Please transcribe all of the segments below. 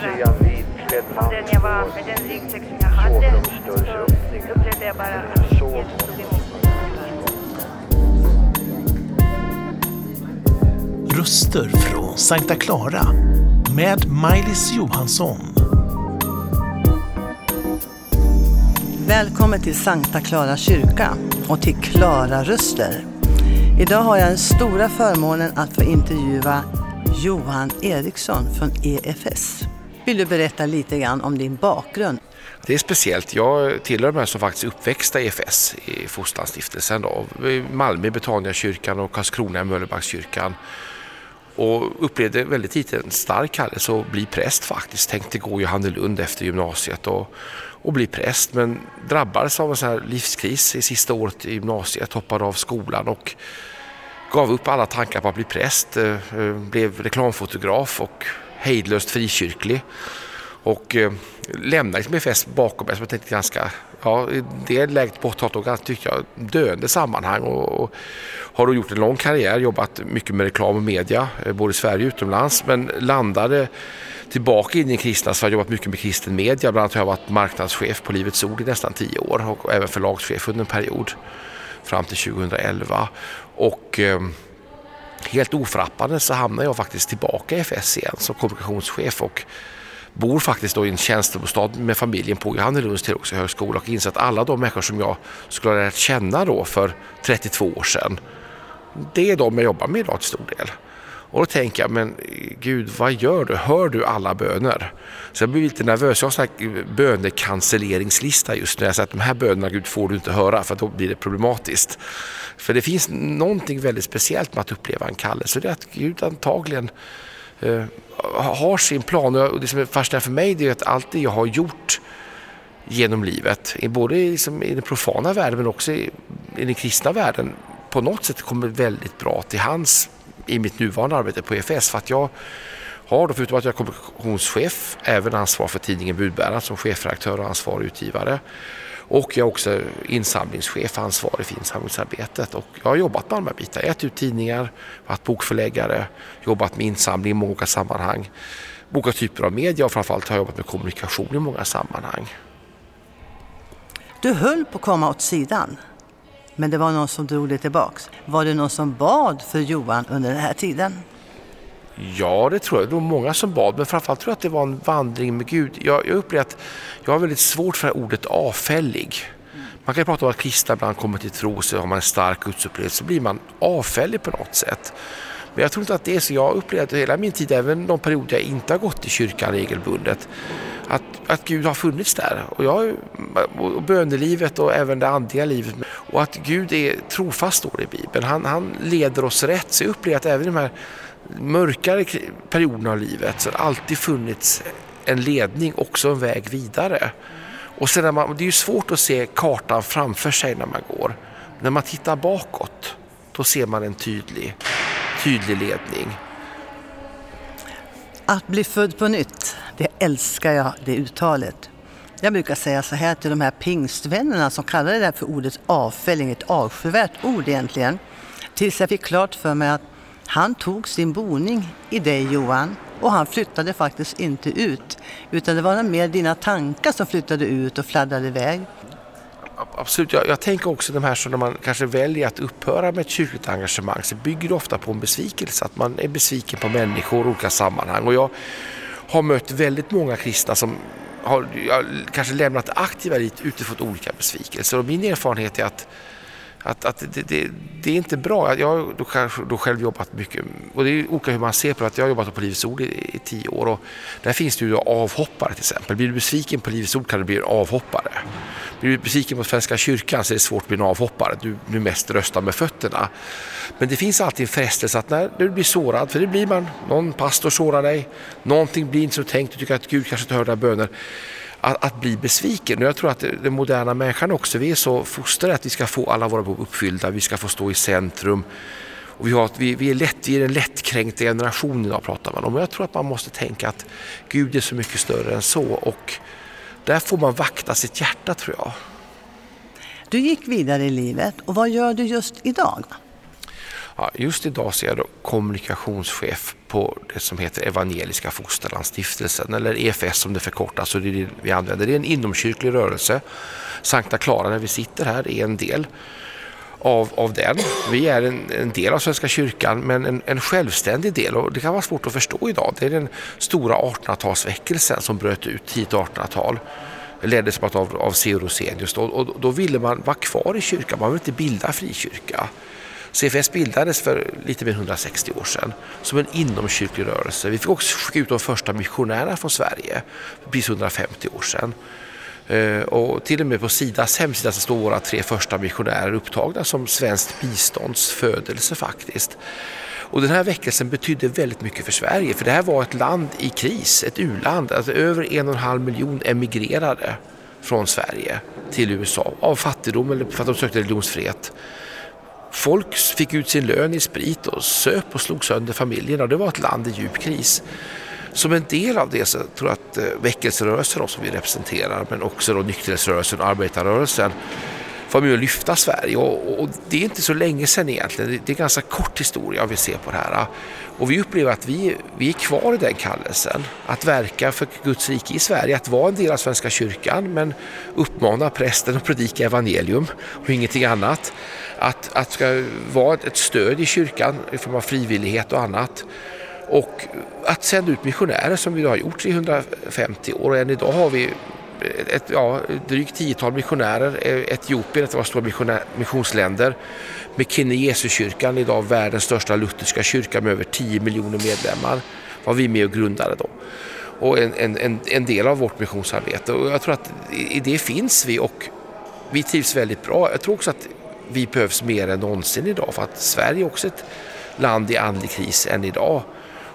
fundera om den jag var med den ryggsäck som jag hade så upplevde jag bara att Jesus tog emot mig. Röster från Sankta Clara med Maj-Lis Johansson. Välkommen till Sankta Clara kyrka och till Klara Röster. Idag har jag den stora förmånen att få intervjua Johan Eriksson från EFS. Vill du berätta lite grann om din bakgrund? Det är speciellt. Jag tillhör de här som faktiskt är uppväxta i EFS, i Fosterlandsstiftelsen. Malmö i Betaniakyrkan och Karlskrona i Möllebackskyrkan. Och upplevde väldigt tidigt en stark kallelse att bli präst faktiskt. Tänkte gå Johannelund efter gymnasiet och, och bli präst men drabbades av en sån här livskris i sista året i gymnasiet, hoppade av skolan och gav upp alla tankar på att bli präst, eh, eh, blev reklamfotograf och hejdlöst frikyrklig. Och eh, lämnade liksom EFS bakom mig som jag tänkte ganska, ja i det läget på 80-talet tyckte jag döende sammanhang och, och, har då gjort en lång karriär, jobbat mycket med reklam och media, eh, både i Sverige och utomlands men landade tillbaka in i kristna så har jag jobbat mycket med kristen media, bland annat har jag varit marknadschef på Livets Ord i nästan tio år och även förlagschef under en period fram till 2011. Och eh, helt ofrappande så hamnade jag faktiskt tillbaka i FS igen som kommunikationschef och bor faktiskt då i en tjänstebostad med familjen på Johannelunds teologiska högskola och inser att alla de människor som jag skulle ha lärt känna då för 32 år sedan, det är de jag jobbar med idag till stor del. Och då tänker jag, men Gud, vad gör du? Hör du alla böner? Så jag blir lite nervös. Jag har en bönechancelleringslista just nu. Jag säger att de här bönerna, Gud, får du inte höra för då blir det problematiskt. För det finns någonting väldigt speciellt med att uppleva en kallelse. Det är att Gud antagligen eh, har sin plan. Och det som är fascinerande för mig är att allt det jag har gjort genom livet, både liksom i den profana världen men också i, i den kristna världen, på något sätt kommer väldigt bra till hans i mitt nuvarande arbete på EFS för att jag har då förutom att jag är kommunikationschef även ansvar för tidningen Budbäraren som chefredaktör och ansvarig utgivare. Och jag är också insamlingschef ansvarig för insamlingsarbetet. Och jag har jobbat med de här bitarna, gett ut tidningar, varit bokförläggare, jobbat med insamling i många olika sammanhang. Olika typer av media och framförallt har jag jobbat med kommunikation i många sammanhang. Du höll på att komma åt sidan. Men det var någon som drog dig tillbaks. Var det någon som bad för Johan under den här tiden? Ja, det tror jag. Det var många som bad, men framförallt tror jag att det var en vandring med Gud. Jag, jag upplever att jag har väldigt svårt för ordet avfällig. Man kan prata om att kristna ibland kommer till tro, så har man en stark gudsupplevelse, så blir man avfällig på något sätt. Men jag tror inte att det är så. Jag har upplevt hela min tid, även de perioder jag inte har gått i kyrkan regelbundet, att, att Gud har funnits där. Och, jag, och bönelivet och även det andliga livet. Och att Gud är trofast står det i Bibeln. Han, han leder oss rätt. Så jag upplever att även i de här mörkare perioderna av livet så har det alltid funnits en ledning, också en väg vidare. Och sen man, det är ju svårt att se kartan framför sig när man går. När man tittar bakåt, då ser man en tydlig, tydlig ledning. Att bli född på nytt, det älskar jag, det uttalet. Jag brukar säga så här till de här pingstvännerna som kallar det där för ordet avfälling, ett avskyvärt ord egentligen. Tills jag fick klart för mig att han tog sin boning i dig Johan och han flyttade faktiskt inte ut. Utan det var mer dina tankar som flyttade ut och fladdrade iväg. Absolut, jag, jag, tänker också de här som när man kanske väljer att upphöra med ett kyrkligt engagemang så bygger det ofta på en besvikelse, att man är besviken på människor i olika sammanhang. Och jag har mött väldigt många kristna som har kanske lämnat aktiva dit utifrån olika besvikelser. Och min erfarenhet är att att, att det, det, det, är inte bra. Jag har då, kanske, då själv jobbat mycket, och det är olika hur man ser på det. Jag har jobbat på Livets Ord i, i tio år och där finns det ju avhoppare till exempel. Blir du besviken på Livets Ord kan du bli en avhoppare. Blir du besviken på Svenska kyrkan så är det svårt att bli en avhoppare. Du, du mest röstar med fötterna. Men det finns alltid en frestelse att när du blir sårad, för det blir man, någon pastor sårar dig, någonting blir inte som tänkt, du tycker att Gud kanske inte hör dina böner att, att, bli besviken. Och jag tror att den moderna människan också, vi är så fostrade att vi ska få alla våra behov uppfyllda, vi ska få stå i centrum. Och vi, har, vi, vi, är lätt, vi är den lättkränkta generationen idag pratar man om. Och jag tror att man måste tänka att Gud är så mycket större än så och där får man vakta sitt hjärta tror jag. Du gick vidare i livet och vad gör du just idag? Ja, just idag så är jag då kommunikationschef på det som heter Evangeliska Fosterlandsstiftelsen eller EFS som det förkortas och det är det vi använder. Det är en inomkyrklig rörelse. Sankta Clara där vi sitter här är en del av, av den. Vi är en, en del av Svenska kyrkan men en, en, självständig del och det kan vara svårt att förstå idag. Det är den stora 1800-talsväckelsen som bröt ut tidigt 1800-tal leddes av, av C. Rosenius och, och då ville man vara kvar i kyrkan, man ville inte bilda frikyrka. CFS bildades för lite mer än 160 år sedan som en inomkyrklig rörelse. Vi fick också skicka ut de första missionärerna från Sverige för precis 150 år sedan. Eh, och till och med på Sidas hemsida så står våra tre första missionärer upptagna som svenskt bistånds födelse faktiskt. Och den här väckelsen betydde väldigt mycket för Sverige för det här var ett land i kris, ett u-land. Alltså över en och en halv miljon emigrerade från Sverige till USA av fattigdom eller för att de sökte religionsfrihet. Folk fick ut sin lön i sprit och söp och slog sönder familjerna. Det var ett land i djup kris. Som en del av det så tror jag att eh, väckelserörelsen som vi representerar men också då nykterhetsrörelsen och arbetarrörelsen var med och lyfta Sverige och, och, det är inte så länge sedan egentligen. Det, det är ganska kort historia vi ser på det här. Och vi upplever att vi, vi är kvar i den kallelsen. Att verka för Guds rike i Sverige, att vara en del av Svenska kyrkan men uppmana prästen att predika evangelium och ingenting annat. Att, att ska vara ett stöd i kyrkan i form av frivillighet och annat. Och att sända ut missionärer som vi har gjort i 150 år och än idag har vi ett ja, drygt tiotal missionärer. Eh, Etiopien, ett av våra stora missionsländer. McKinney Jesuskyrkan, idag världens största lutherska kyrka med över 10 miljoner medlemmar, var vi med och grundade då. Och en, en, en del av vårt missionsarbete. Och jag tror att i det finns vi och vi trivs väldigt bra. Jag tror också att vi behövs mer än någonsin idag för att Sverige är också ett land i andlig kris än idag.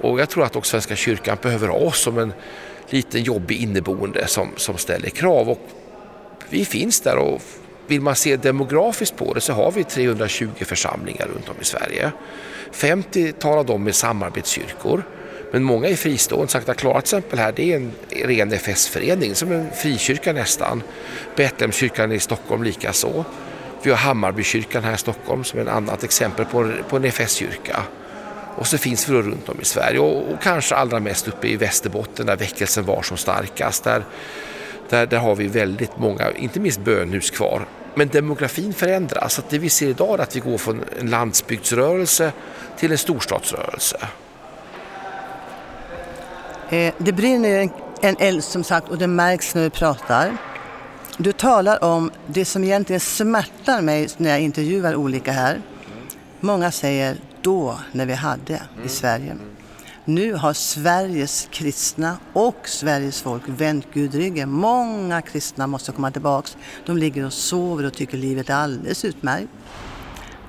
Och jag tror att också Svenska kyrkan behöver oss som en liten jobbig inneboende som, som ställer krav. Och vi finns där och vill man se demografiskt på det så har vi 320 församlingar runt om i Sverige. 50 talar de med samarbetskyrkor. Men många är fristående. Sankta Klara till exempel här, det är en ren FS-förening, som en frikyrka nästan. Betlehemskyrkan i Stockholm likaså. Vi har Hammarbykyrkan här i Stockholm som är ett annat exempel på, på en FS-kyrka. Och så finns vi då runt om i Sverige och, och, kanske allra mest uppe i Västerbotten där väckelsen var som starkast. Där, där, där har vi väldigt många, inte minst bönhus kvar. Men demografin förändras. Så det vi ser idag är att vi går från en landsbygdsrörelse till en storstadsrörelse. Eh, det brinner en eld som sagt och det märks när vi pratar. Du talar om det som egentligen smärtar mig när jag intervjuar olika här. Många säger då, när vi hade i mm. Sverige. Nu har Sveriges kristna och Sveriges folk vänt Gud ryggen. Många kristna måste komma tillbaks. De ligger och sover och tycker livet är alldeles utmärkt.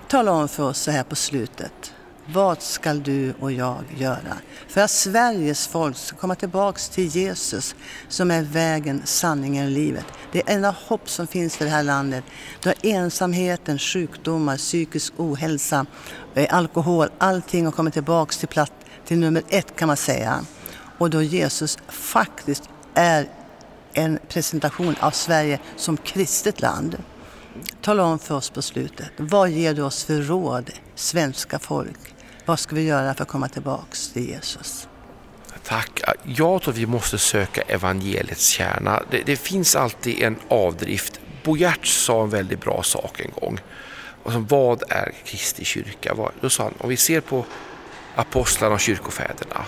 Tala om för oss så här på slutet. Vad ska du och jag göra för att Sveriges folk ska komma tillbaks till Jesus som är vägen, sanningen och livet? Det är enda hopp som finns för det här landet. Då ensamheten, sjukdomar, psykisk ohälsa, eh, alkohol, allting har kommit tillbaks till, platt, till nummer ett kan man säga. Och då Jesus faktiskt är en presentation av Sverige som kristet land. Tala om för oss på slutet, vad ger du oss för råd, svenska folk? Vad ska vi göra för att komma tillbaks till Jesus? Tack. Jag tror att vi måste söka evangeliets kärna. Det, det finns alltid en avdrift. Bo sa en väldigt bra sak en gång. Alltså, vad är Kristi kyrka? Då sa han, om vi ser på apostlarna och kyrkofäderna,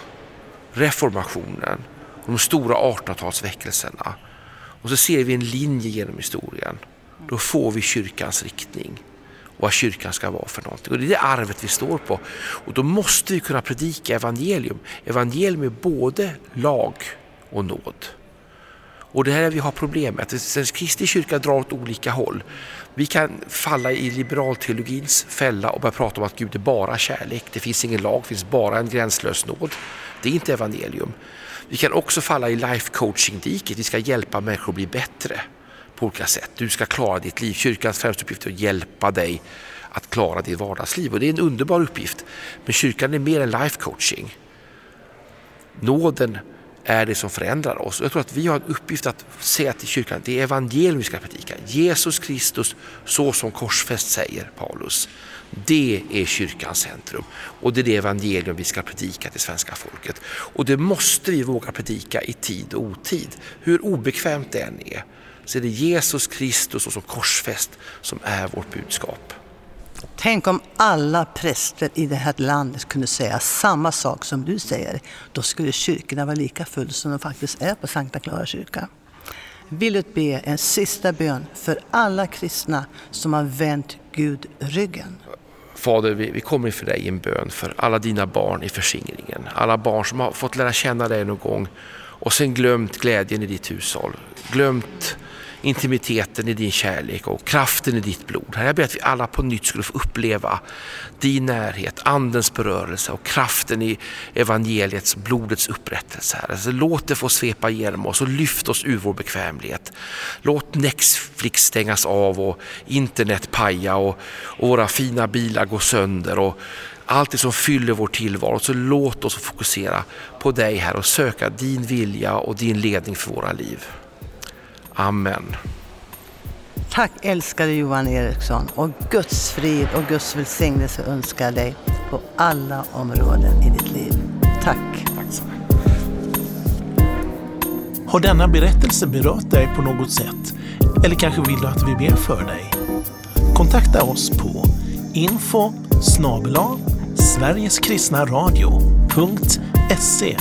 reformationen, de stora 1800-talsväckelserna och så ser vi en linje genom historien. Då får vi kyrkans riktning vad kyrkan ska vara för någonting. Och det är det arvet vi står på. Och då måste vi kunna predika evangelium. Evangelium är både lag och nåd. Och det här är vi har problemet. Den Kristi kyrka drar åt olika håll. Vi kan falla i liberalteologins fälla och börja prata om att Gud är bara kärlek. Det finns ingen lag, det finns bara en gränslös nåd. Det är inte evangelium. Vi kan också falla i life coaching-diket. Vi ska hjälpa människor att bli bättre på olika sätt. Du ska klara ditt liv. Kyrkans främsta uppgift är att hjälpa dig att klara ditt vardagsliv och det är en underbar uppgift. Men kyrkan är mer än life coaching. Nåden är det som förändrar oss. Jag tror att vi har en uppgift att säga till kyrkan, det är evangelium vi ska predika. Jesus Kristus så som korsfäst säger Paulus. Det är kyrkans centrum och det är det evangelium vi ska predika till svenska folket. Och det måste vi våga predika i tid och otid. Hur obekvämt det än är så är det Jesus Kristus och som korsfäst som är vårt budskap. Tänk om alla präster i det här landet kunde säga samma sak som du säger. Då skulle kyrkorna vara lika fulla som de faktiskt är på Sankta Clara kyrka. Vill du be en sista bön för alla kristna som har vänt Gud ryggen? Fader, vi, vi kommer inför dig i en bön för alla dina barn i förskingringen. Alla barn som har fått lära känna dig någon gång och sen glömt glädjen i ditt hushåll. Glömt intimiteten i din kärlek och kraften i ditt blod. Herre, jag ber att vi alla på nytt skulle få uppleva din närhet, andens berörelse och kraften i evangeliets, blodets upprättelse. Herre. Så låt det få svepa igenom oss och lyft oss ur vår bekvämlighet. Låt Netflix stängas av och internet paja och, och våra fina bilar gå sönder och allt det som fyller vår tillvaro. Så låt oss fokusera på dig här och söka din vilja och din ledning för våra liv. Amen. Tack älskade Johan Eriksson och Guds frid och Guds välsignelse önskar dig på alla områden i ditt liv. Tack. Tack så mycket. Har denna berättelse berört dig på något sätt? Eller kanske vill du att vi ber för dig? Kontakta oss på info snabel-a sverigeskristnaradio.se